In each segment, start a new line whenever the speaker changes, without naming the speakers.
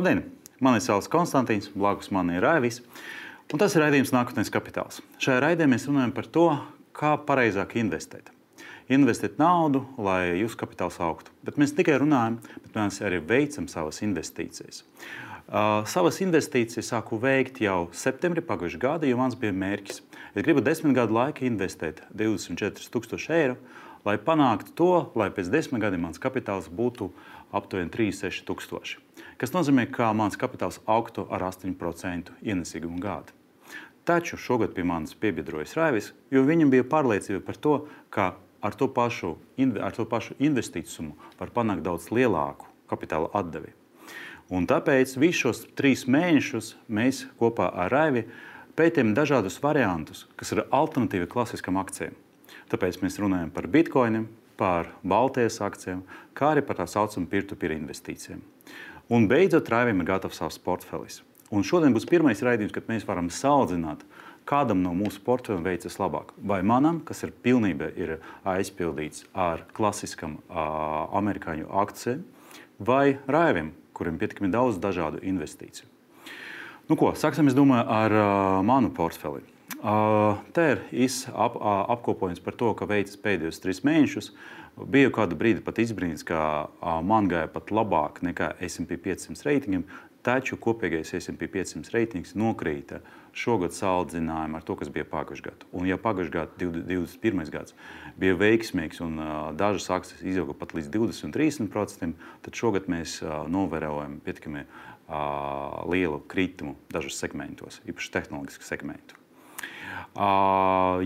Labdien! Mani sauc Konstantīns, blakus man ir Raivis. Un tas ir raidījums Nākotnes kapitāls. Šajā raidījumā mēs runājam par to, kā pareizāk investēt. Investēt naudu, lai jūsu kapitāls augtu. Bet mēs tikai runājam, bet mēs arī veicam savas investīcijas. Uh, savas investīcijas sāku veikt jau septembrī pagājušā gada, jo mans bija mērķis. Es gribu desmit gadu laikā investēt 24,000 eiro, lai panāktu to, lai pēc desmit gadiem mans kapitāls būtu aptuveni 36 Tas nozīmē, ka mans kapitāls augtu ar 8% ienesīgumu gadu. Taču šogad pie manis piebiedrojas Raivis, jo viņam bija pārliecība par to, ka ar to pašu, ar to pašu investīciju var panākt daudz lielāku kapitāla atdevi. Un tāpēc visus šos trīs mēnešus mēs kopā ar Raivi pētījām dažādus variantus, kas ir alternatīvi klasiskam akcijam. Tāpēc mēs runājam par bitkoiniem, par Baltijas akcijiem, kā arī par tā saucamām peer-to-peer investīcijām. Un beidzot, Raivim ir gatavs savs portfelis. Un šodien būs pirmais raidījums, kad mēs varam saldzināt, kādam no mūsu portfeļiem veicas labāk. Vai manam, kas ir pilnībā ir aizpildīts ar klasiskam uh, amerikāņu akcijiem, vai Raivim, kuriem pietiekami daudz dažādu investīciju. Nu, ko, sāksim, domāju, ar uh, manu portfeli. Uh, te ir ap, uh, apkopojums par to, ka veicis pēdējos trīs mēnešus. Bija kādu brīdi pat izbrīns, ka man gāja pat labāk nekā SP 500 reitingam, taču kopīgais SP 500 reitings nokrīta šogad salīdzinājumā ar to, kas bija pagājušajā gadā. Un, ja pagājušajā gadā, 21. gads, bija veiksmīgs un uh, dažas akcijas izauga pat līdz 20-30%, tad šogad mēs uh, novērojam pietiekami uh, lielu kritumu dažos segmentos, īpaši tehnoloģisku segmentu.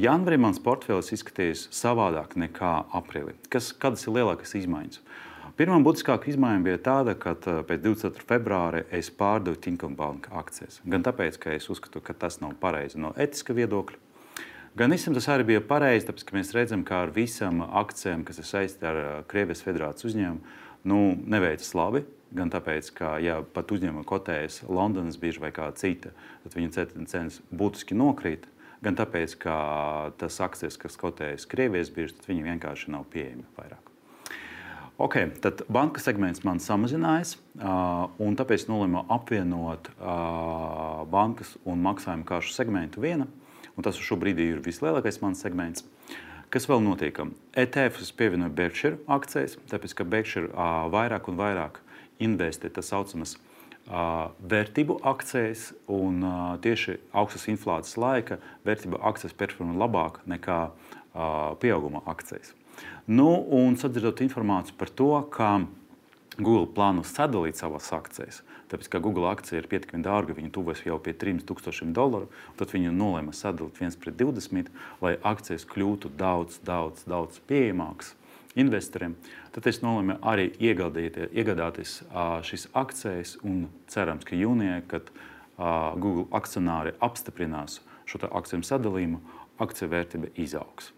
Janvārī mans portfels izskatījās savādāk nekā aprīlī. Kas, kādas ir lielākās izmaiņas? Pirmā būtiskākā izmaiņa bija tāda, ka pēc 24. februāra es pārdevu Tinkambanka akcijas. Gan tāpēc, ka es uzskatu, ka tas nav pareizi no etiska viedokļa, Gan īstenībā tas arī bija pareizi, tāpēc ka mēs redzam, ka ar visām akcijām, kas ir saistītas ar Krievijas federācijas uzņēmumu, nu, neveicas labi. Gan tāpēc, ka, ja pat uzņēmuma kotējas Londonas birža vai kāda cita, tad viņa cenas būtiski nokrīt. Gan tāpēc, ka tas akcijas, kas kotējas Krievijas biržā, tad viņi vienkārši nav pieejami vairāk. Okay, tad banka segments man samazinājās, un tāpēc nolēmu apvienot bankas un maksājumu kāršu segmentu vienā. Tas šobrīd ir vislielākais mans segments. Kas vēl notiek? ETF pievienoja Berkshire akcijas, tāpēc ka Berkshire vairāk un vairāk investē tā saucamas vērtību akcijas, un tieši augstas inflācijas laika vērtību akcijas performē labāk nekā pieauguma akcijas. Nu, un sadzirdot informāciju par to, ka Google plāno sadalīt savas akcijas, tāpēc ka Google akcija ir pietiekami dārga, viņa tuvojas jau pie 3000 dolāru, tad viņi nolēma sadalīt viens pret 20, lai akcijas kļūtu daudz, daudz, daudz pieejamākas investoriem. Tad es nolēmu arī iegādāties šīs akcijas cerams, ka jūnijā, kad Google akcionāri apstiprinās šo akciju sadalījumu, akciju vērtība izaugs.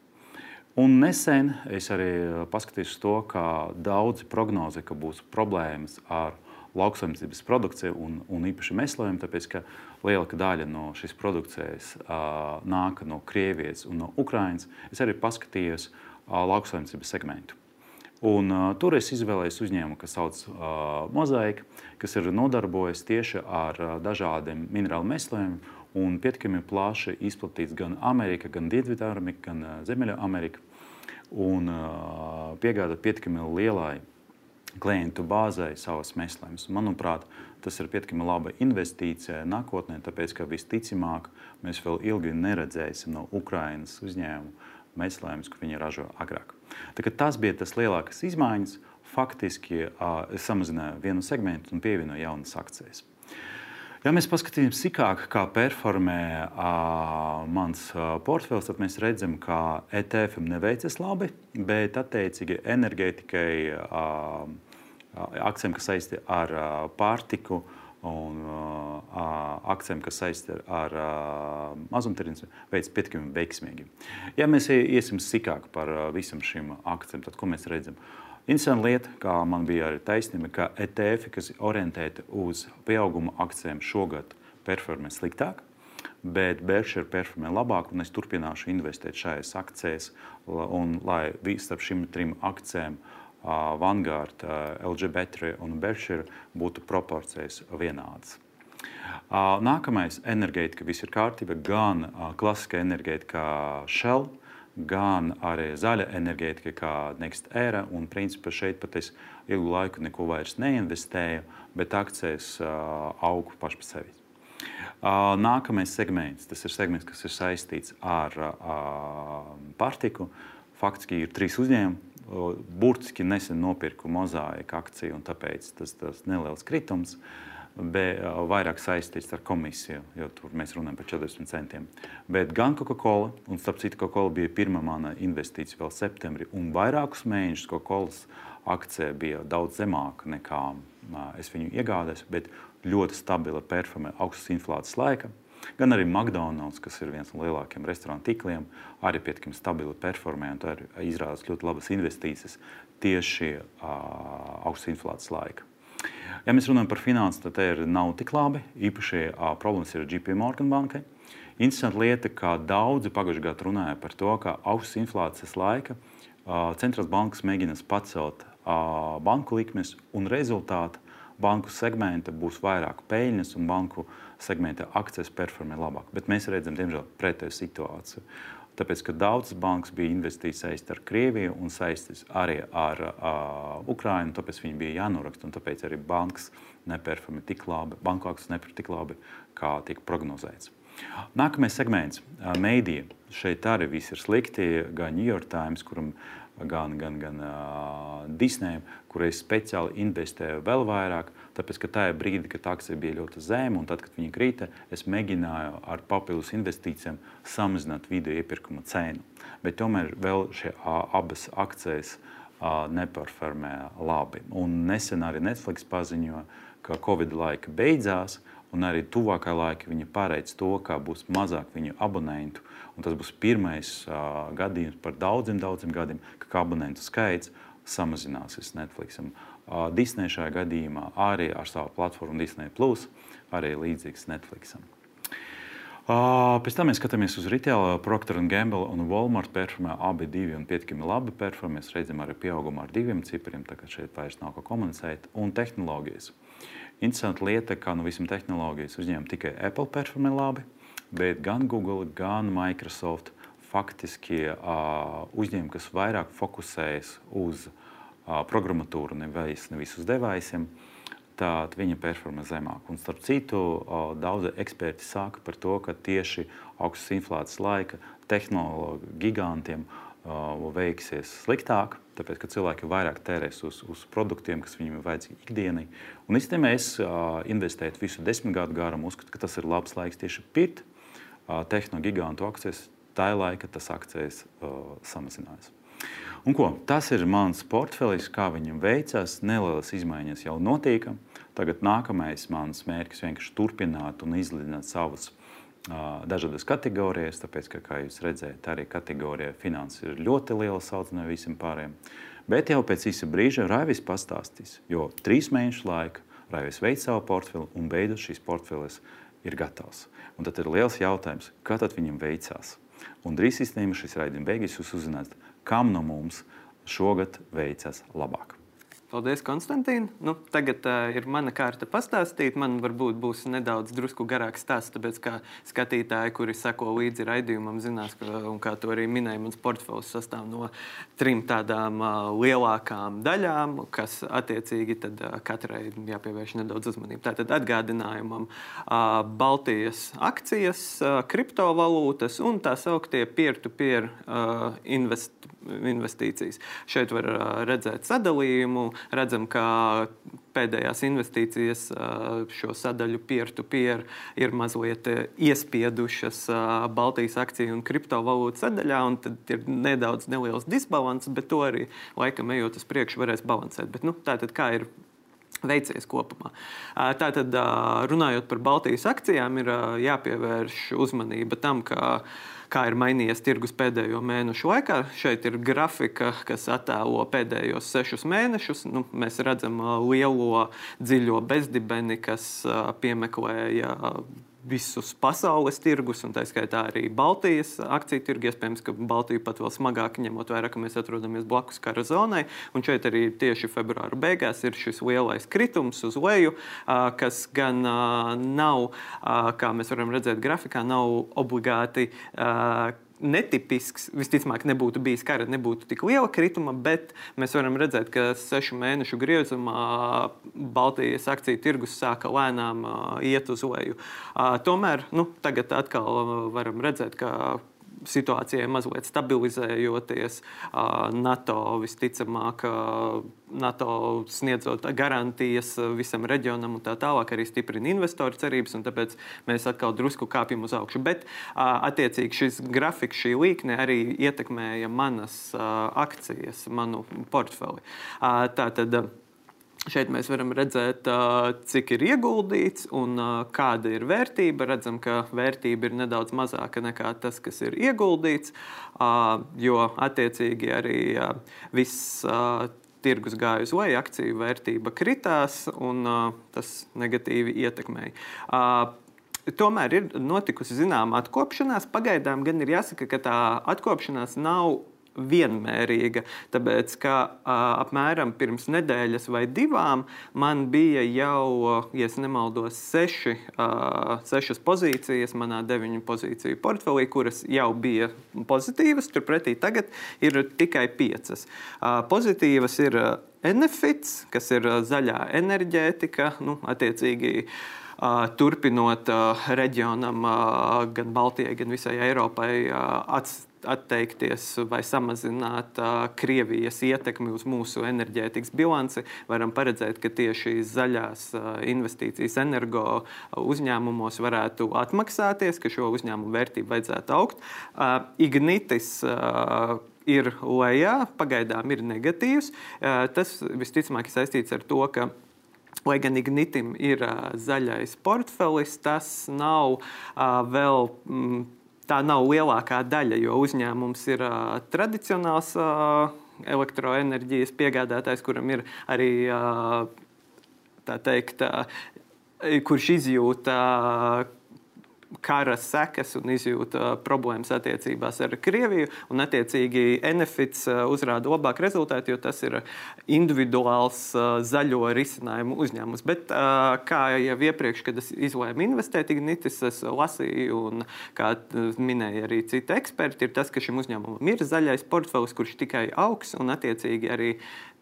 Un nesen es arī paskatījos to, ka daudzi prognozē, ka būs problēmas ar lauksaimniecības produkciju un, un īpaši mēslojumiem, tāpēc ka lielāka daļa no šīs produkcijas uh, nāk no Krievijas un no Ukrainas. Es arī paskatījos uh, lauksaimniecības segmentu. Un, uh, tur es izvēlējos uzņēmumu, kas sauc uh, Mozaika, kas ir nodarbojies tieši ar uh, dažādiem minerālu mēslojumiem un pietiekami plaši izplatīts gan Amerika, gan Dienvidamerika, gan uh, Ziemeļamerika un uh, piegādāt pietiekami lielai klientu bāzei savas meslēmas. Manuprāt, tas ir pietiekami laba investīcija nākotnē, tāpēc ka visticamāk mēs vēl ilgi neredzēsim no Ukrainas uzņēmumu meslējumus, ko viņi ražo agrāk. Tas bija tas lielākais izmaiņas. Faktiski uh, es samazināju vienu segmentu un pievienoju jaunas akcijas. Ja mēs paskatīsimies sīkāk, kā performē uh, mans uh, portfels, tad mēs redzam, ka ETF neveicas labi, bet attiecīgi enerģētikai, uh, akcijiem, kas saistīti ar uh, pārtiku un uh, akcijiem, kas saistīti ar uh, mazumtirdzniecību, veids pietiekami veiksmīgi. Ja mēs iesim sīkāk par uh, visam šīm akcijām, tad ko mēs redzam? Uh, Interesanta lieta, kā man bija arī taisnība, ka ETF, kas ir orientēti uz pieauguma akcijiem, šogad performē sliktāk, bet Berkshire performē labāk, un es turpināšu investēt šajās akcijās, un lai starp šīm trim akcijām Vanguard, LG Battery un Berkshire būtu proporcijas vienādas. Nākamais - enerģētika, viss ir kārtībā. Gan klasiskā enerģētika, Shell, gan arī zaļa enerģētika, kā Next Era. Un, principā, šeit pat es ilgu laiku neko vairs neinvestēju, bet akcijas aug paši par sevi. Nākamais segments, tas ir segments, kas ir saistīts ar pārtiku. Faktiski ir trīs uzņēmumi. Burtiski nesen nopirku mozaīku akciju, un tāpēc tas ir neliels kritums. Bet vairāk saistīts ar komisiju, jo tur mēs runājam par 40 centiem. Bet gan Coca-Cola, un starp citu, Coca-Cola bija pirmā mana investīcija vēl septembrī, un vairākus mēnešus Coca-Cola akcija bija daudz zemāka nekā es viņu iegādājos, bet ļoti stabila performē augstas inflācijas laika. Gan arī McDonald's, kas ir viens no lielākajiem restorānu tīkliem, arī pietiekami stabili performē un tā ir izrādās ļoti labas investīcijas tieši uh, augstas inflācijas laika. Ja mēs runājam par finanses, tad ir nav tik labi. Īpaši uh, problēmas ir JP Morgan bankai. Interesanti lieta, ka daudzi pagājušajā gadā runāja par to, ka augstas inflācijas laika uh, centrālās bankas mēģina pacelt uh, banku likmes un rezultātā banku segmenta būs vairāk peļņas un banku segmenta akcijas performē labāk. Bet mēs redzam, diemžēl, pretēju situāciju. Tāpēc, ka daudzas bankas bija investīcijas saistītas ar Krieviju un saistītas arī ar uh, Ukrajinu, tāpēc viņi bija jānoraksta. Tāpēc arī bankas neperformē tik labi, banku akcijas neperformē tik labi, kā tika prognozēts. Nākamais segments - mēdīja. Šeit arī viss ir slikti. Gan New York Times, kuram gan, gan, gan uh, Disneyam, kur es speciāli investēju vēl vairāk. Tāpēc, ka tajā brīdī, kad akcija bija ļoti zema un tad, kad viņa krita, es mēģināju ar papildus investīcijām samazināt video iepirkuma cenu. Bet tomēr vēl šie abas akcijas uh, neperformē labi. Un nesen arī Netflix paziņoja, ka Covid laika beidzās. Un arī tuvākā laikā viņi paredz to, ka būs mazāk viņu abonentu Un tas būs pirmais uh, gadījums par daudziem, daudziem gadiem, ka abonentu skaits samazināsies Netflixam. Uh, Disney šajā gadījumā arī ar savu platformu Disney Plus arī līdzīgs Netflixam. Uh, pēc tam mēs skatāmies uz retail. Procter Gamble un Walmart performē abi divi un pietiekami labi performē. Mēs redzam arī pieaugumu ar diviem cipriem, tā kā šeit vairs nav ko komunicēt. Un tehnoloģijas. Interesanta lieta, ka no visām tehnoloģijas uzņēmumiem tikai Apple performē labi bet gan Google, gan Microsoft faktiski uh, uzņēmumi, kas vairāk fokusējas uz uh, programmatūru, nevis, nevis uz devaisiem, tad viņa performa zemāk. Un, starp citu, uh, daudzi eksperti saka par to, ka tieši augstas inflācijas laika tehnoloģiju gigantiem veiksies sliktāk, tāpēc, ka cilvēki vairāk tērēs uz, uz produktiem, kas viņiem ir vajadzīgi ikdienai. Un īstenībā es uh, investēju visu desmit gadu garam, uzskatu, ka tas ir labs laiks tieši pirkt tehnogigantu akcijas, tā laika tas akcijas uh, samazinājās. Un ko, tas ir mans portfelis, kā viņam veicas. Nelielas izmaiņas jau notika. Tagad nākamais mans mērķis vienkārši turpināt un izlīdzināt savas uh, dažādas kategorijas. Tāpēc, ka, kā jūs redzējat, arī kategorija finanses ir ļoti liela salīdzinājumā visiem pārējiem. Bet jau pēc īsa brīža Raivis pastāstīs, jo trīs mēnešu laika Raivis veic savu portfeli un beidzot šīs portfeles ir gatavs. Un tad ir liels jautājums, kā tad viņam veicās. Un drīz īstenībā šis raidījums beigās jūs uzzināt, kam no mums šogad veicas labāk.
Paldies, Konstantīna. Nu, tagad uh, ir mana kārta pastāstīt. Man varbūt būs nedaudz garāks stāsts, tāpēc kā skatītāji, kuri seko līdzi raidījumam, zinās, ka, un kā to arī minēja, mans portfels sastāv no trim tādām uh, lielākām daļām, kas attiecīgi tad, uh, katrai jāpievērš nedaudz uzmanība. Tātad atgādinājumam uh, Baltijas akcijas, uh, kriptovalūtas un tā sauktie peer-to-peer uh, invest, investīcijas. Šeit var redzēt sadalījumu redzam, ka pēdējās investīcijas šo sadaļu peer-to-peer ir mazliet iespiedušas Baltijas akciju un kriptovalūtu sadaļā, un tad ir nedaudz neliels disbalans, bet to arī laikam ejot uz priekšu varēs balansēt. Bet, nu, tātad, kā ir veicies kopumā. Tātad, runājot par Baltijas akcijām, ir jāpievērš uzmanība tam, ka kā ir mainījies tirgus pēdējo mēnešu laikā. Šeit ir grafika, kas attēlo pēdējos sešus mēnešus. Nu, mēs redzam lielo dziļo bezdibeni, kas piemeklēja visus pasaules tirgus, un tā skaitā arī Baltijas akciju tirgu. Iespējams, ka Baltija pat vēl smagāk ņemot vērā, ka mēs atrodamies blakus kara zonai. Un šeit arī tieši februāra beigās ir šis lielais kritums uz leju, kas gan nav, kā mēs varam redzēt grafikā, nav obligāti netipisks. Visticamāk, nebūtu bijis kara, nebūtu tik liela krituma, bet mēs varam redzēt, ka sešu mēnešu griezumā Baltijas akciju tirgus sāka lēnām iet uz leju. Tomēr nu, tagad atkal varam redzēt, ka situācijai mazliet stabilizējoties, NATO visticamāk, NATO sniedzot garantijas visam reģionam un tā tālāk, arī stiprina investoru cerības, un tāpēc mēs atkal drusku kāpjam uz augšu. Bet, attiecīgi, šis grafiks, šī līkne arī ietekmēja manas akcijas, manu portfeli. Tātad, Šeit mēs varam redzēt, cik ir ieguldīts un kāda ir vērtība. Redzam, ka vērtība ir nedaudz mazāka nekā tas, kas ir ieguldīts, jo attiecīgi arī viss tirgus gāja uz leju, akciju vērtība kritās un tas negatīvi ietekmēja. Tomēr ir notikusi zināma atkopšanās. Pagaidām gan ir jāsaka, ka tā atkopšanās nav vienmērīga. Tāpēc, ka apmēram pirms nedēļas vai divām man bija jau, ja nemaldos, seši, sešas pozīcijas manā deviņu pozīciju portfelī, kuras jau bija pozitīvas. Turpretī tagad ir tikai piecas. Pozitīvas ir Enefits, kas ir zaļā enerģētika, nu, attiecīgi. Uh, turpinot uh, reģionam, uh, gan Baltijai, gan visai Eiropai, atstāt atteikties vai samazināt uh, Krievijas ietekmi uz mūsu enerģētikas bilanci, varam paredzēt, ka tieši zaļās uh, investīcijas energo uzņēmumos varētu atmaksāties, ka šo uzņēmumu vērtību vajadzētu augt. Uh, Ignitis ir lejā, pagaidām ir negatīvs. Tas visticamāk ir saistīts ar to, ka Lai gan Ignitim ir uh, zaļais portfelis, tas nav uh, vēl mm, tā nav lielākā daļa, jo uzņēmums ir uh, tradicionāls uh, elektroenerģijas piegādātājs, kuram ir arī uh, tā teikt, uh, kurš izjūta kara sekas un izjūta problēmas attiecībās ar Krieviju. Un, attiecīgi, Enefits uzrāda labāku rezultātu, jo tas ir individuāls zaļo risinājumu uzņēmums. Bet, kā jau iepriekš, kad es izlēmu investēt Ignitis, es lasīju, un kā minēja arī citi eksperti, ir tas, ka šim uzņēmumam ir zaļais portfelis, kurš tikai augs un, attiecīgi, arī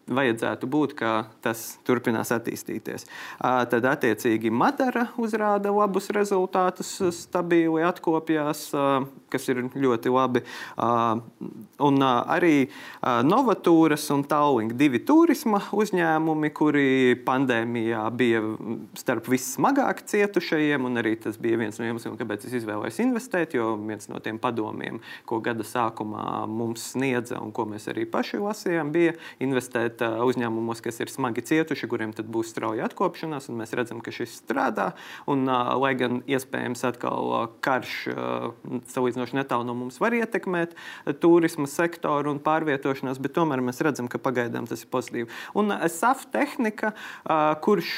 vajadzētu būt, ka tas turpinās attīstīties. Tad, attiecīgi, Madara uzrāda labus rezultātus, stabili atkopjās, kas ir ļoti labi. Un arī Novatūras un Tallink divi turisma uzņēmumi, kuri pandēmijā bija starp vissmagāk cietušajiem, un arī tas bija viens no iemesliem, kāpēc es izvēlējos investēt, jo viens no tiem padomiem, ko gada sākumā mums sniedza un ko mēs arī paši lasījām, bija investēt bet uzņēmumos, kas ir smagi cietuši, kuriem būs strauja atkopšanās, un mēs redzam, ka šis strādā. Un, lai gan iespējams atkal karš salīdzinoši netālu no mums var ietekmēt turisma sektoru un pārvietošanās, bet tomēr mēs redzam, ka pagaidām tas ir pozitīvi. Un SAF tehnika, kurš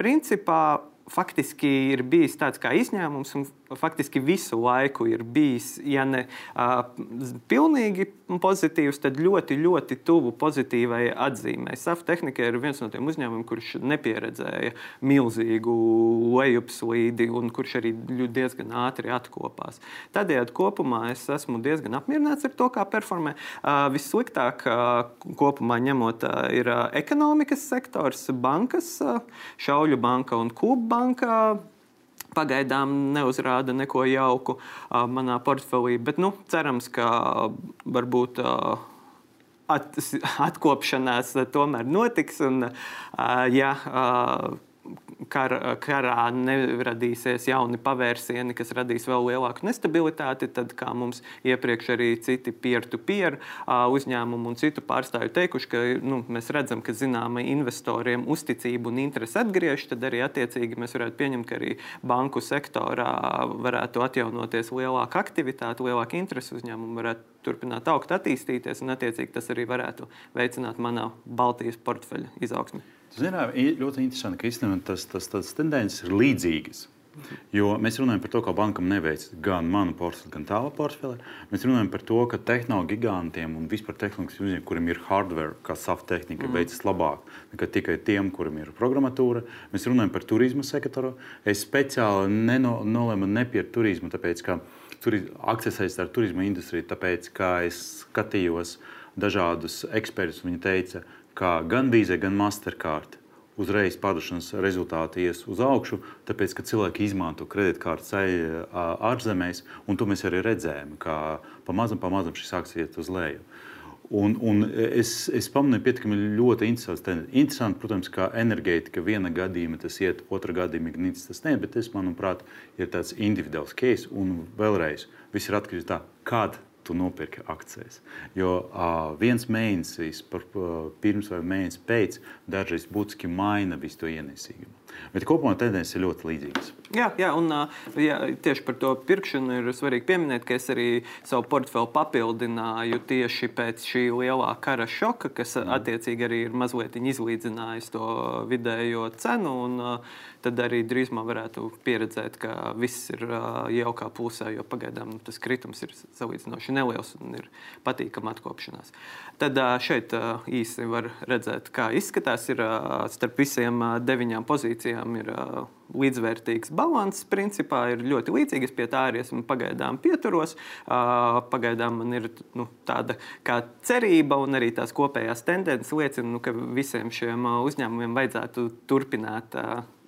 principā faktiski ir bijis tāds kā izņēmums, un faktiski visu laiku ir bijis, ja ne uh, pilnīgi pozitīvs, tad ļoti, ļoti tuvu pozitīvai atzīmei. SAF tehnika ir viens no tiem uzņēmumiem, kurš nepieredzēja milzīgu lejupslīdi un kurš arī diezgan ātri atkopās. Tādējādi kopumā es esmu diezgan apmierināts ar to, kā performē. Uh, vissliktāk uh, kopumā ņemot uh, ir uh, ekonomikas sektors, bankas, uh, Šauļu banka un Kuba banka pagaidām neuzrāda neko jauku manā portfelī. Bet nu, cerams, ka varbūt. At, atkopšanās tomēr notiks. Un, uh, ja, uh, kar, karā neradīsies jauni pavērsieni, kas radīs vēl lielāku nestabilitāti, tad, kā mums iepriekš arī citi peer-to-peer -peer uzņēmumu un citu pārstāvju teikuši, ka nu, mēs redzam, ka zināma investoriem uzticība un interese atgriež, tad arī attiecīgi mēs varētu pieņemt, ka arī banku sektorā varētu atjaunoties lielāka aktivitāte, lielāka interese uzņēmumu varētu turpināt augt, attīstīties, un attiecīgi tas arī varētu veicināt manā Baltijas portfeļa izaugsmi.
Zināt, ļoti interesanti, ka īstenībā tas, tas, tas tendences ir līdzīgas. Jo mēs runājam par to, ka bankam neveic gan manu portfeli, gan tālu portfeli. Mēs runājam par to, ka tehnoloģiju gigantiem un vispār tehnoloģijas uzņēmumiem, kuriem ir hardware, kā soft tehnika, mm. veicas labāk nekā tikai tiem, kuriem ir programmatūra. Mēs runājam par turisma sektoru. Es speciāli nenolēmu nepiet turismu, tāpēc ka akcijas saistās ar turisma industriju, tāpēc ka es skatījos dažādus ekspertus. Viņi teica, ka gan Visa, gan Mastercard uzreiz pārdošanas rezultāti ies uz augšu, tāpēc, ka cilvēki izmanto kredītkartes ārzemēs, un to mēs arī redzējām, ka pamazam, pamazam šis akcijas iet uz leju. Un, un es, es pamanīju, pietiekami ļoti interesanti. Interesanti, protams, ka enerģētika viena gadījumā tas iet, otrā gadījumā nīcis tas nē, bet tas, manuprāt, ir tāds individuāls case. Un vēlreiz, viss ir atkarīgs no tā, kāda tu nopirki akcijas. Jo uh, viens mēnesis par, uh, pirms vai mēnesis pēc dažreiz būtiski maina visu to ienesīgumu. Bet kopumā tendences ir ļoti līdzīgas.
Jā, jā, un jā, tieši par to pirkšanu ir svarīgi pieminēt, ka es arī savu portfeli papildināju tieši pēc šī lielā kara šoka, kas mm. attiecīgi arī ir mazliet izlīdzinājis to vidējo cenu. Un, tad arī drīzumā varētu pieredzēt, ka viss ir jaukā plusā, jo pagaidām nu, tas kritums ir salīdzinoši neliels un ir patīkama atkopšanās. Tad šeit īsi var redzēt, kā izskatās. Ir starp visiem deviņām pozīcijām ir līdzvērtīgs balanss. Principā ir ļoti līdzīgas pie tā arī esmu pagaidām pieturos. Pagaidām man ir nu, tāda kā cerība un arī tās kopējās tendences liecina, nu, ka visiem šiem uzņēmumiem vajadzētu turpināt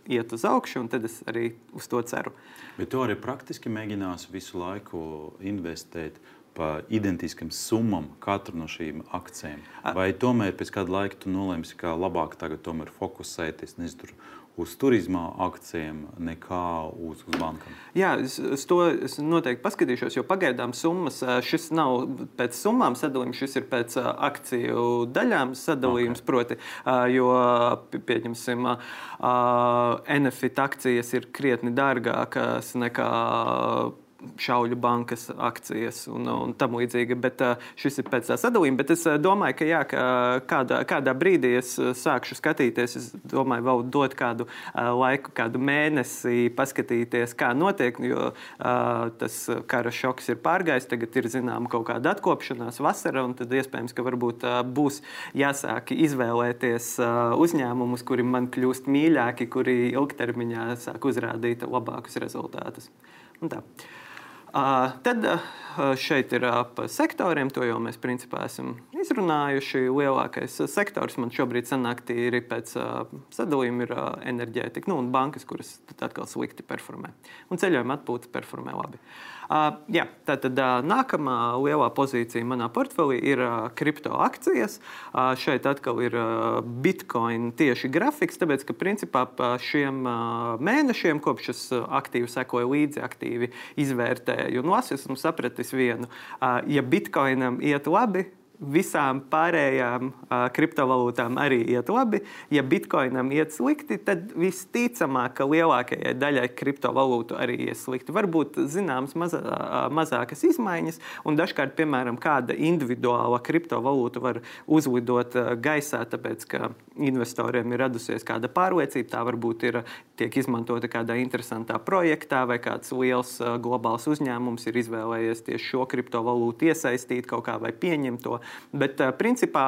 iet uz augšu, un tad es arī uz to ceru.
Bet tu arī praktiski mēģinās visu laiku investēt pa identiskam summam katru no šīm akcijām. Vai tomēr pēc kāda laika tu nolēmsi, ka labāk tagad fokusēties nezinu, uz turisma akcijiem nekā uz, uz bankām?
Jā, es, es to es noteikti paskatīšos, jo pagaidām summas šis nav pēc summām sadalījums, šis ir pēc akciju daļām sadalījums. Okay. Proti, jo, pieņemsim, NFIT akcijas ir krietni dārgākas nekā šauļu bankas akcijas un, un tam līdzīgi. Bet šis ir pēc tā sadalījuma. Bet es domāju, ka, jā, ka kādā, kādā brīdī es sākšu skatīties. Es domāju, vēl dot kādu laiku, kādu mēnesi, paskatīties, kā notiek. Jo tas kara šoks ir pārgājis, tagad ir zināma kaut kāda atkopšanās vasara, un tad iespējams, ka varbūt būs jāsāk izvēlēties uzņēmumus, kuri man kļūst mīļāki, kuri ilgtermiņā sāk uzrādīt labākus rezultātus. Un tā. Tad šeit ir pa sektoriem, to jau mēs principā esam izrunājuši. Lielākais sektors man šobrīd sanāk tīri pēc sadalījuma ir enerģētika nu, un bankas, kuras atkal slikti performē. Un ceļojuma atpūta performē labi. Uh, jā, tātad uh, nākamā lielā pozīcija manā portfelī ir uh, kripto akcijas. Uh, šeit atkal ir uh, bitkoin tieši grafiks, tāpēc ka principā šiem uh, mēnešiem, kopš es aktīvi sekoju līdzi, aktīvi izvērtēju un lasu, esmu sapratis vienu. Uh, ja bitkoinam iet labi, visām pārējām uh, kriptovalūtām arī iet labi. Ja bitkoinam iet slikti, tad visticamāk, ka lielākajai daļai kriptovalūtu arī ies slikti. Varbūt zināmas mazā, mazākas izmaiņas, un dažkārt, piemēram, kāda individuāla kriptovalūta var uzlidot gaisā, tāpēc ka investoriem ir radusies kāda pārliecība, tā varbūt ir tiek izmantota kādā interesantā projektā, vai kāds liels globāls uzņēmums ir izvēlējies tieši šo kriptovalūtu iesaistīt kaut kā vai pieņemt to. Bet principā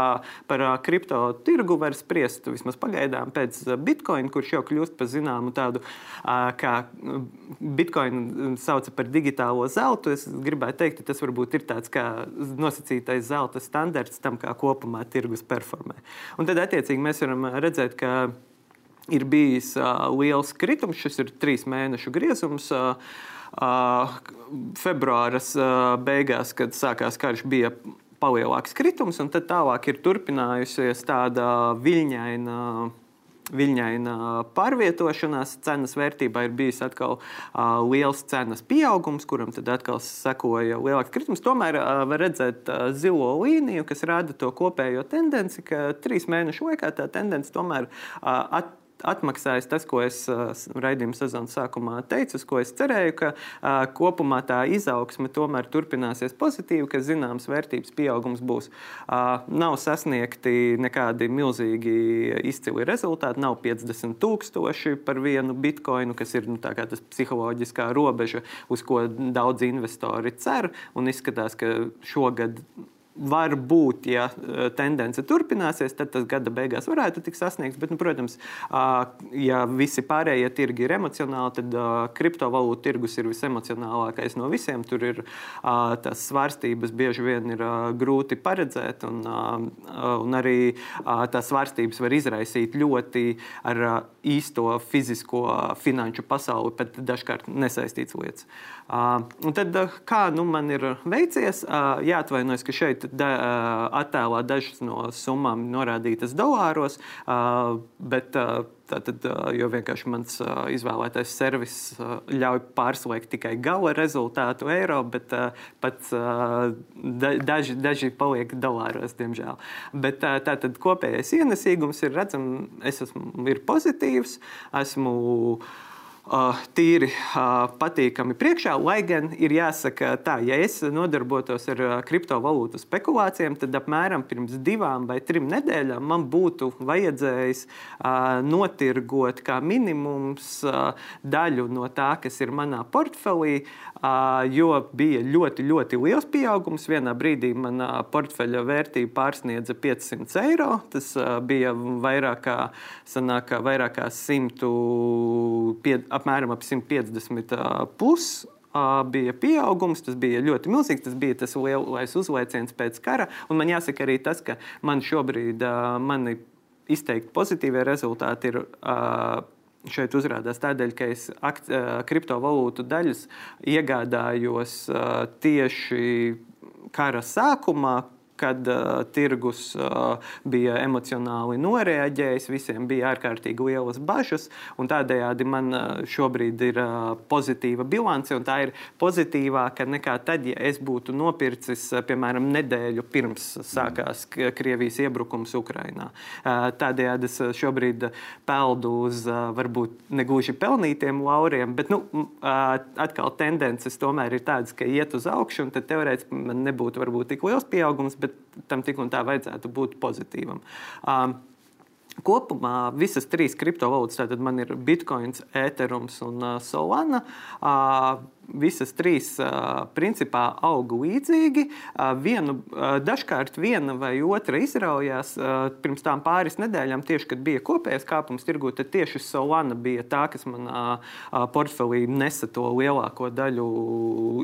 par kripto tirgu var spriest vismaz pagaidām pēc bitkoina, kurš jau kļūst par zināmu tādu, kā bitkoinu sauca par digitālo zeltu. Es gribētu teikt, ka tas varbūt ir tāds kā nosacītais zelta standarts tam, kā kopumā tirgus performē. Un tad attiecīgi mēs varam redzēt, ka ir bijis uh, liels kritums. Šis ir trīs mēnešu griezums. Uh, februāras beigās, kad sākās karš, bija palielāks kritums, un tad tālāk ir turpinājusies tāda viļņaina. Viņaina pārvietošanās cenas vērtībā ir bijis atkal uh, liels cenas pieaugums, kuram tad atkal sekoja lielāks kritums. Tomēr uh, var redzēt uh, zilo līniju, kas rāda to kopējo tendenci, ka trīs mēnešu laikā tā tendence tomēr uh, at, atmaksājis tas, ko es raidījuma sezonas sākumā teicu, ko es cerēju, ka uh, kopumā tā izaugsme tomēr turpināsies pozitīvi, ka zināms vērtības pieaugums būs. Uh, nav sasniegti nekādi milzīgi izcili rezultāti, nav 50 tūkstoši par vienu bitkoinu, kas ir nu, tas psiholoģiskā robeža, uz ko daudzi investori cer un izskatās, ka šogad var būt, ja e, tendence turpināsies, tad tas gada beigās varētu tikt sasniegts. Bet, nu, protams, ja visi pārējie tirgi ir emocionāli, tad kriptovalūtu tirgus ir visemocionālākais no visiem. Tur ir tās svārstības bieži vien ir grūti paredzēt, un, un arī tās svārstības var izraisīt ļoti ar īsto fizisko finanšu pasauli, bet dažkārt nesaistīts lietas. Un tad, kā nu, man ir veicies, jāatvainojas, ka šeit da, attēlā dažas no summām norādītas dolāros, bet Tātad, jo vienkārši mans izvēlētais servis ļauj pārslēgt tikai gala rezultātu eiro, bet pats daži, daži paliek dolāros, diemžēl. Bet tātad kopējais ienesīgums ir redzams, es esmu ir pozitīvs, esmu tīri patīkami priekšā. Lai gan ir jāsaka, tā, ja es nodarbotos ar kriptovalūtu spekulācijām, tad apmēram pirms divām vai trim nedēļām man būtu vajadzējis notirgot kā minimums daļu no tā, kas ir manā portfelī, jo bija ļoti, ļoti liels pieaugums. Vienā brīdī manā portfeļa vērtība pārsniedza 500 eiro. Tas bija vairāk kā, sanāk, vairāk kā 100 apmēram ap 150 plus bija pieaugums, tas bija ļoti milzīgs, tas bija tas lielais uzlaiciens pēc kara. Un man jāsaka arī tas, ka man šobrīd mani izteikti pozitīvie rezultāti ir. Šeit uzrādās tādēļ, ka es kriptovalūtu daļas iegādājos tieši kara sākumā, kad uh, tirgus uh, bija emocionāli noreaģējis, visiem bija ārkārtīgi lielas bažas. Tādējādi man uh, šobrīd ir uh, pozitīva bilance, un tā ir pozitīvāka nekā tad, ja es būtu nopircis, uh, piemēram, nedēļu pirms sākās Krievijas iebrukums Ukrajinā. Uh, tādējādi es šobrīd peldu uz uh, varbūt negluži pelnītiem lauriem, bet nu, uh, atkal tendences tomēr ir tādas, ka iet uz augšu, un tad teorētiski man nebūtu varbūt tik liels pieaugums, bet tam tik un tā vajadzētu būt pozitīvam. Um, Kopumā visas trīs kriptovalūtas, tātad man ir Bitcoin, Ethereum un uh, Solana. Uh, visas trīs principā auga līdzīgi. Vienu, dažkārt viena vai otra izraujās pirms tam pāris nedēļām, tieši kad bija kopējais kāpums tirgū, tad tieši Solana bija tā, kas manā portfelī nesa to lielāko daļu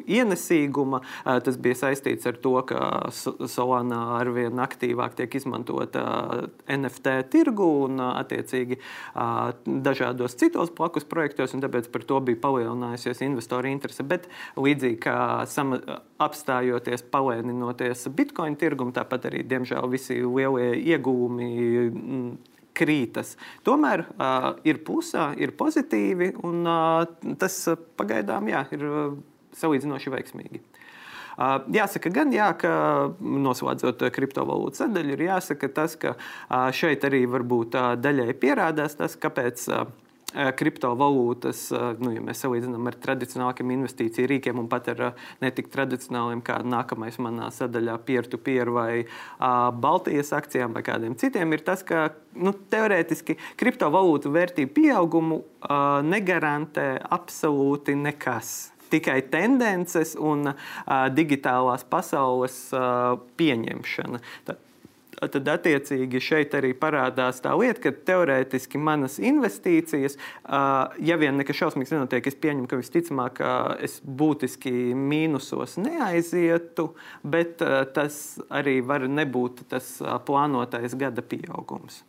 ienesīguma. Tas bija saistīts ar to, ka Solana arvien aktīvāk tiek izmantota NFT tirgu un attiecīgi dažādos citos plakus projektos, un tāpēc par to bija palielinājusies investoru interesi interese, bet līdzīgi kā sama, apstājoties, palēninoties Bitcoin tirgumu, tāpat arī, diemžēl, visi lielie iegūmi mm, krītas. Tomēr uh, ir pusē, ir pozitīvi, un uh, tas pagaidām jā, ir salīdzinoši veiksmīgi. Uh, jāsaka, gan jā, ka noslēdzot kriptovalūtu sadaļu, ir jāsaka tas, ka uh, šeit arī varbūt uh, daļai pierādās tas, kāpēc Eh, kriptovalūtas, eh, nu, ja mēs salīdzinām ar tradicionāliem investīciju rīkiem un pat ar eh, netik tradicionāliem, kā nākamais manā sadaļā, peer-to-peer vai uh, Baltijas akcijām vai kādiem citiem, ir tas, ka nu, teorētiski kriptovalūtu vērtību pieaugumu uh, negarantē absolūti nekas tikai tendences un uh, digitālās pasaules uh, pieņemšana. Tad tad attiecīgi šeit arī parādās tā lieta, ka teorētiski manas investīcijas, ja vien nekas šausmīgs nenotiek, es pieņemu, ka visticamāk es būtiski mīnusos neaizietu, bet tas arī var nebūt tas plānotais gada pieaugums.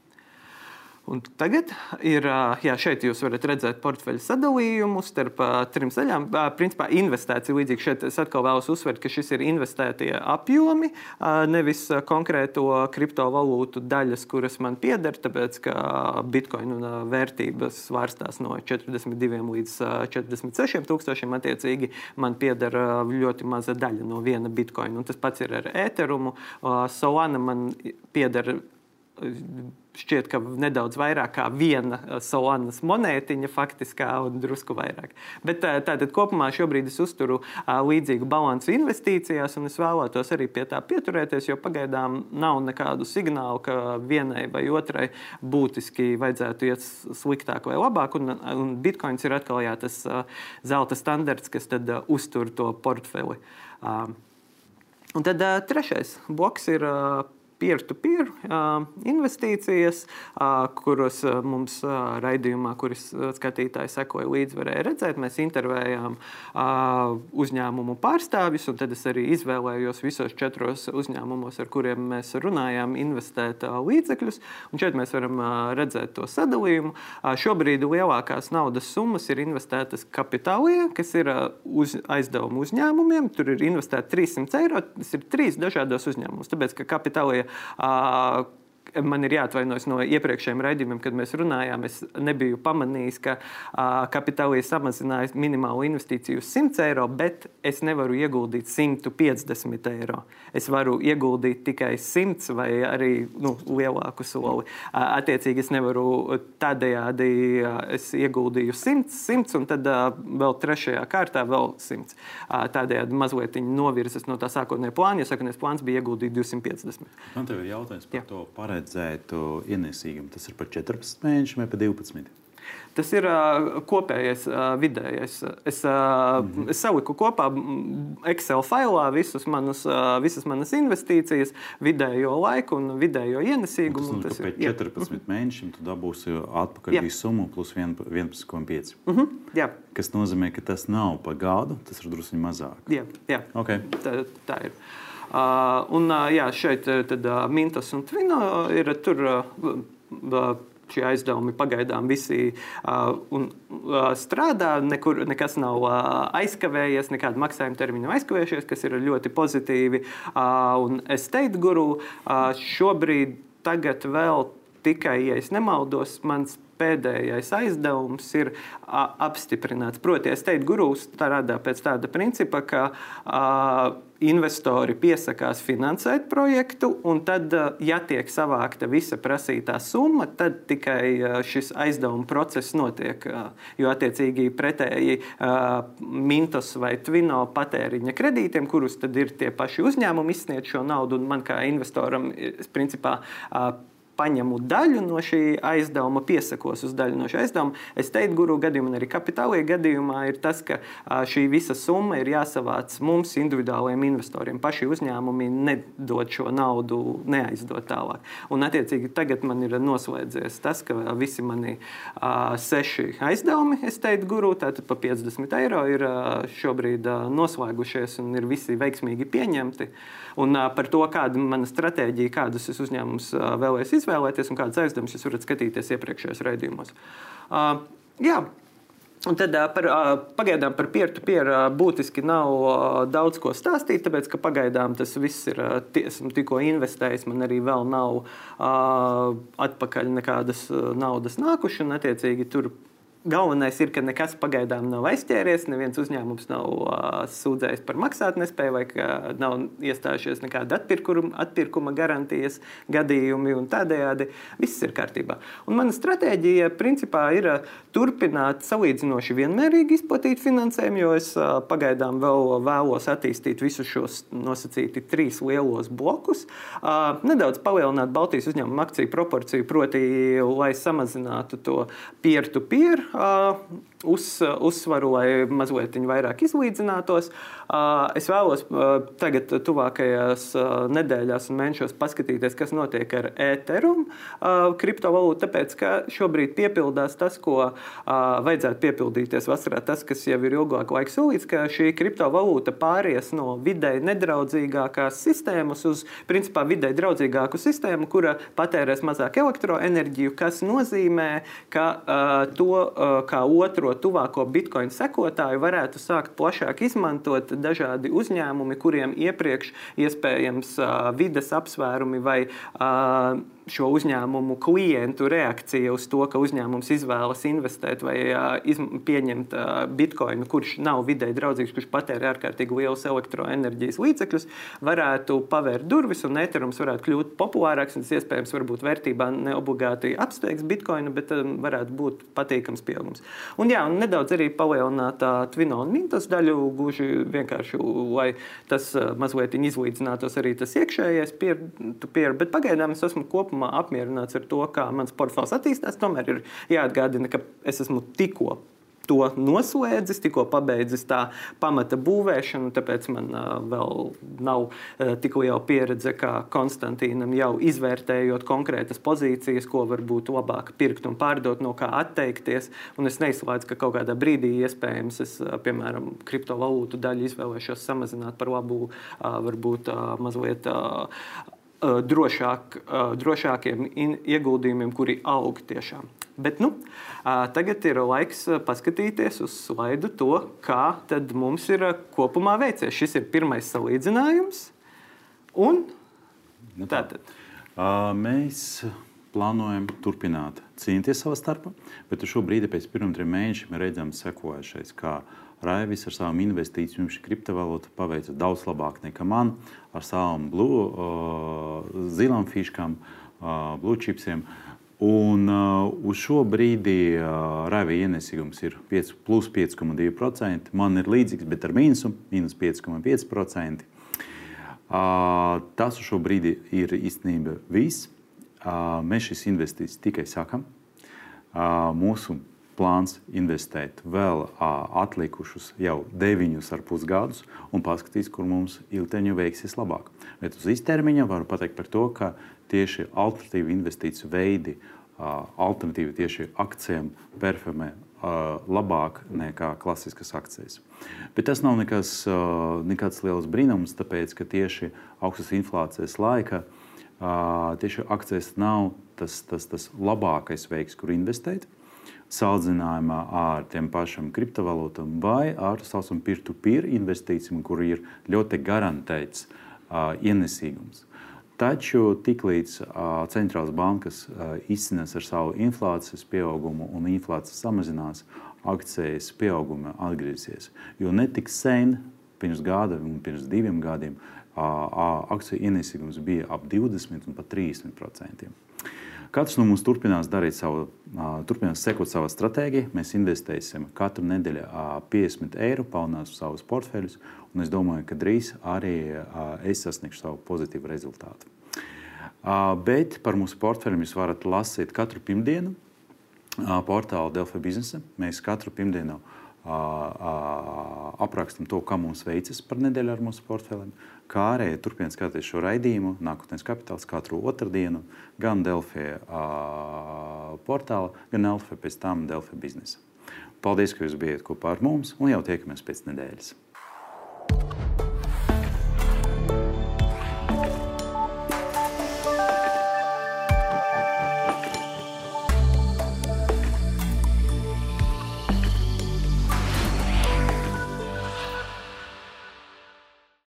Un tagad ir, jā, šeit jūs varat redzēt portfeļu sadalījumu starp trim daļām. Principā investēts ir līdzīgi. Šeit es atkal vēlos uzsvērt, ka šis ir investētie apjomi, nevis konkrēto kriptovalūtu daļas, kuras man pieder, tāpēc ka bitkoina vērtības svārstās no 42 līdz 46 tūkstošiem. Attiecīgi man pieder ļoti maza daļa no viena bitkoina. Un tas pats ir ar Ethereum. Solana man pieder šķiet, ka nedaudz vairāk kā viena Solanas monētiņa, faktiskā un drusku vairāk. Bet tātad kopumā šobrīd es uzturu līdzīgu balansu investīcijās, un es vēlētos arī pie tā pieturēties, jo pagaidām nav nekādu signālu, ka vienai vai otrai būtiski vajadzētu iet sliktāk vai labāk. Un, un Bitcoins ir atkal jā, tas zelta standarts, kas tad uztur to portfeli. Un tad trešais bloks ir peer-to-peer -peer, investīcijas, kuras mums raidījumā, kuras skatītāji sekoja līdzi, varēja redzēt. Mēs intervējām uzņēmumu pārstāvjus, un tad es arī izvēlējos visos četros uzņēmumos, ar kuriem mēs runājām, investēt līdzekļus. Un šeit mēs varam redzēt to sadalījumu. Šobrīd lielākās naudas summas ir investētas kapitālajā, kas ir uz aizdevumu uzņēmumiem. Tur ir investēta 300 eiro. Tas ir trīs dažādos uzņēmumos. Tāpēc, ka kapitālajā uh, man ir jāatvainojas no iepriekšējiem raidījumiem, kad mēs runājām. Es nebiju pamanījis, ka uh, kapitālija samazināja minimālo investīciju uz 100 eiro, bet es nevaru ieguldīt 150 eiro. Es varu ieguldīt tikai 100 vai arī nu, lielāku soli. Attiecīgi, es nevaru tādējādi, es ieguldīju 100, 100 un tad vēl trešajā kārtā vēl 100. Uh, tādējādi mazliet novirzas no tā sākotnējā plāna, jo sākotnējais plāns bija ieguldīt 250.
Man te ir jautājums par Jā. to pareizi paredzētu ienesīgumu? Tas ir par 14 mēnešiem vai par 12?
Tas ir uh, kopējais uh, vidējais. Es, uh, mm -hmm. es saliku kopā Excel failā visus manus, uh, visas manas investīcijas, vidējo laiku un vidējo ienesīgumu.
Nu, tas, tas ir pēc 14 jā. mēnešiem, tu dabūsi atpakaļ jā. visu summu plus 11,5. Mm -hmm. Jā. Kas nozīmē, ka tas nav pa gadu, tas ir drusku mazāk.
Jā, jā. Okay. Tā, tā ir. Uh, un uh, jā, šeit tad, uh, Mintas un Tvino ir tur. Šie aizdevumi pagaidām visi uh, un, uh, strādā, nekur nekas nav uh, aizkavējies, nekāda maksājuma termiņa aizkavējušies, kas ir ļoti pozitīvi. Uh, un es teiktu, guru, uh, šobrīd, tagad vēl tikai, ja es nemaldos, mans pēdējais aizdevums ir a, apstiprināts. Proti, es teiktu, gurūs strādā pēc tāda principa, ka a, investori piesakās finansēt projektu, un tad, ja tiek savākta visa prasītā summa, tad tikai šis aizdevuma process notiek. Jo, attiecīgi, pretēji Mintos vai Twino patēriņa kredītiem, kurus tad ir tie paši uzņēmumi izsniedz šo naudu, un man kā investoram, principā, paņemu daļu no šī aizdevuma, piesakos uz daļu no šī aizdevuma. Es teiktu, guru gadījumā, arī kapitālajā gadījumā ir tas, ka šī visa summa ir jāsavāc mums, individuāliem investoriem. Paši uzņēmumi nedod šo naudu, neaizdod tālāk. Un, attiecīgi, tagad man ir noslēdzies tas, ka visi mani uh, seši aizdevumi, es teiktu, guru, tātad pa 50 eiro ir uh, šobrīd uh, noslēgušies un ir visi veiksmīgi pieņemti. Un uh, par to, kāda ir mana stratēģija, kādus es uzņēmumus vēlēs izvēlēties izvēlēties un kādas aizdevumus jūs varat skatīties iepriekšējos raidījumos. Uh, jā, Un tad par, pagaidām par -peer būtiski nav daudz ko stāstīt, tāpēc ka pagaidām tas viss ir esmu tikko investējis. Man arī vēl nav atpakaļ nekādas naudas nākušas, un attiecīgi tur Galvenais ir, ka nekas pagaidām nav aizķēries. Neviens uzņēmums nav uh, sūdzējis par maksātnespēju, vai nav iestājušies nekāda atpirkuma, atpirkuma garantijas gadījumi. Tādējādi viss ir kārtībā. Un mana stratēģija principā ir uh, turpināt salīdzinoši vienmērīgi izplatīt finansējumu, jo es uh, pagaidām vēl vēlos attīstīt visus šos nosacīti trīs lielos blokus. Uh, nedaudz palielināt Baltijas uzņēmuma akciju proporciju, proti, lai samazinātu to peer-to-peer. -peer, uz, uzsvaru, lai mazliet vairāk izlīdzinātos. Es vēlos tagad, tuvākajās nedēļās un mēnešos, paskatīties, kas notiek ar Ethereum kriptovalūtu. Tāpēc, ka šobrīd piepildās tas, ko vajadzētu piepildīties vasarā, tas, kas jau ir ilgāku laiku solīts, ka šī kriptovalūta pāries no vidēji nedraudzīgākās sistēmas uz principā vidēji draudzīgāku sistēmu, kura patērēs mazāk elektroenerģiju, kas nozīmē, ka uh, to uh, kā otro tuvāko bitkoinu sekotāju varētu sākt plašāk izmantot dažādi uzņēmumi, kuriem iepriekš iespējams vides apsvērumi vai šo uzņēmumu klientu reakcija uz to, ka uzņēmums izvēlas investēt vai iz, pieņemt bitkoinu, kurš nav vidē draudzīgs, kurš patērē ārkārtīgi lielus elektroenerģijas līdzekļus, varētu pavērt durvis un eterums varētu kļūt populārāks. Tas iespējams varbūt vērtībā neobligāti apsteigs bitkoinu, bet varētu būt patīkams pieaugums. Un, jā, un nedaudz arī palielināt Twino un Mintas daļu, gluži vienkārši, lai tas mazliet izlīdzinātos arī tas iekšējais peer-to-peer. Bet pagaidām es esmu kopumā kopumā apmierināts ar to, kā mans portfels attīstās. Tomēr ir jāatgādina, ka es esmu tikko to noslēdzis, tikko pabeidzis tā pamata būvēšanu, tāpēc man uh, vēl nav uh, tik liela pieredze kā Konstantīnam, jau izvērtējot konkrētas pozīcijas, ko varbūt labāk pirkt un pārdot, no kā atteikties. Un es neizslēdzu, ka kaut kādā brīdī iespējams es, uh, piemēram, kriptovalūtu daļu izvēlēšos samazināt par labu, uh, varbūt uh, mazliet. Uh, drošāk, drošākiem ieguldījumiem, kuri aug tiešām. Bet nu, tagad ir laiks paskatīties uz slaidu to, kā mums ir kopumā veicies. Šis ir pirmais salīdzinājums. Un,
nu tā. Tātad. Mēs plānojam turpināt cīnīties savā starpā, bet šobrīd pēc pirmiem trim mēnešiem redzam sekojušais, kā Raivis ar savām investīcijām šī kriptovalūta paveica daudz labāk nekā man ar savām uh, zilām fiškām, uh, blue chipsiem. Un uh, uz šo brīdi uh, raiva ienesīgums ir 5, plus 5,2%. Man ir līdzīgs, bet ar mīnusu - minus 5,5%. Uh, tas uz šo brīdi ir īstenībā viss. Uh, mēs šīs investīcijas tikai sākam. Uh, mūsu plāns investēt vēl atlikušus jau 9,5 gadus un paskatīs, kur mums ilgtermiņā veiksies labāk. Bet uz īstermiņa varu pateikt par to, ka tieši alternatīvi investīciju veidi, alternatīvi tieši akcijiem performē labāk nekā klasiskas akcijas. Bet tas nav nekas, nekāds liels brīnums, tāpēc ka tieši augstas inflācijas laika tieši akcijas nav tas, tas, tas labākais veids, kur investēt salīdzinājumā ar tiem pašiem kriptovalūtām vai ar saucamu peer-to-peer investīcijām, kur ir ļoti garantēts uh, ienesīgums. Taču tiklīdz uh, centrālās bankas uh, izcinās ar savu inflācijas pieaugumu un inflācija samazinās, akcijas pieauguma atgriezīsies. Jo ne tik sen, pirms gada un pirms diviem gadiem, uh, akciju ienesīgums bija ap 20 un pat 30 procentiem. Katrs no mums turpinās savu, turpinās sekot savai stratēģijai. Mēs investēsim katru nedēļu 50 eiro, palielinās savus portfeļus, es domāju, ka drīz arī es sasniegšu savu pozitīvu rezultātu. Bet par mūsu portfeļiem jūs varat lasīt katru pirmdienu portāla Delfa biznesa. Mēs katru pirmdienu aprakstam to, kā mums veicas par nedēļu ar mūsu portfeliem. Kā arī turpināt skatīties šo raidījumu, nākotnes kapitāls katru otrdienu, gan Delfija portāla, gan Elfa pēc tam Delfa biznesa. Paldies, ka jūs bijat kopā ar mums un jau tiekamies pēc nedēļas.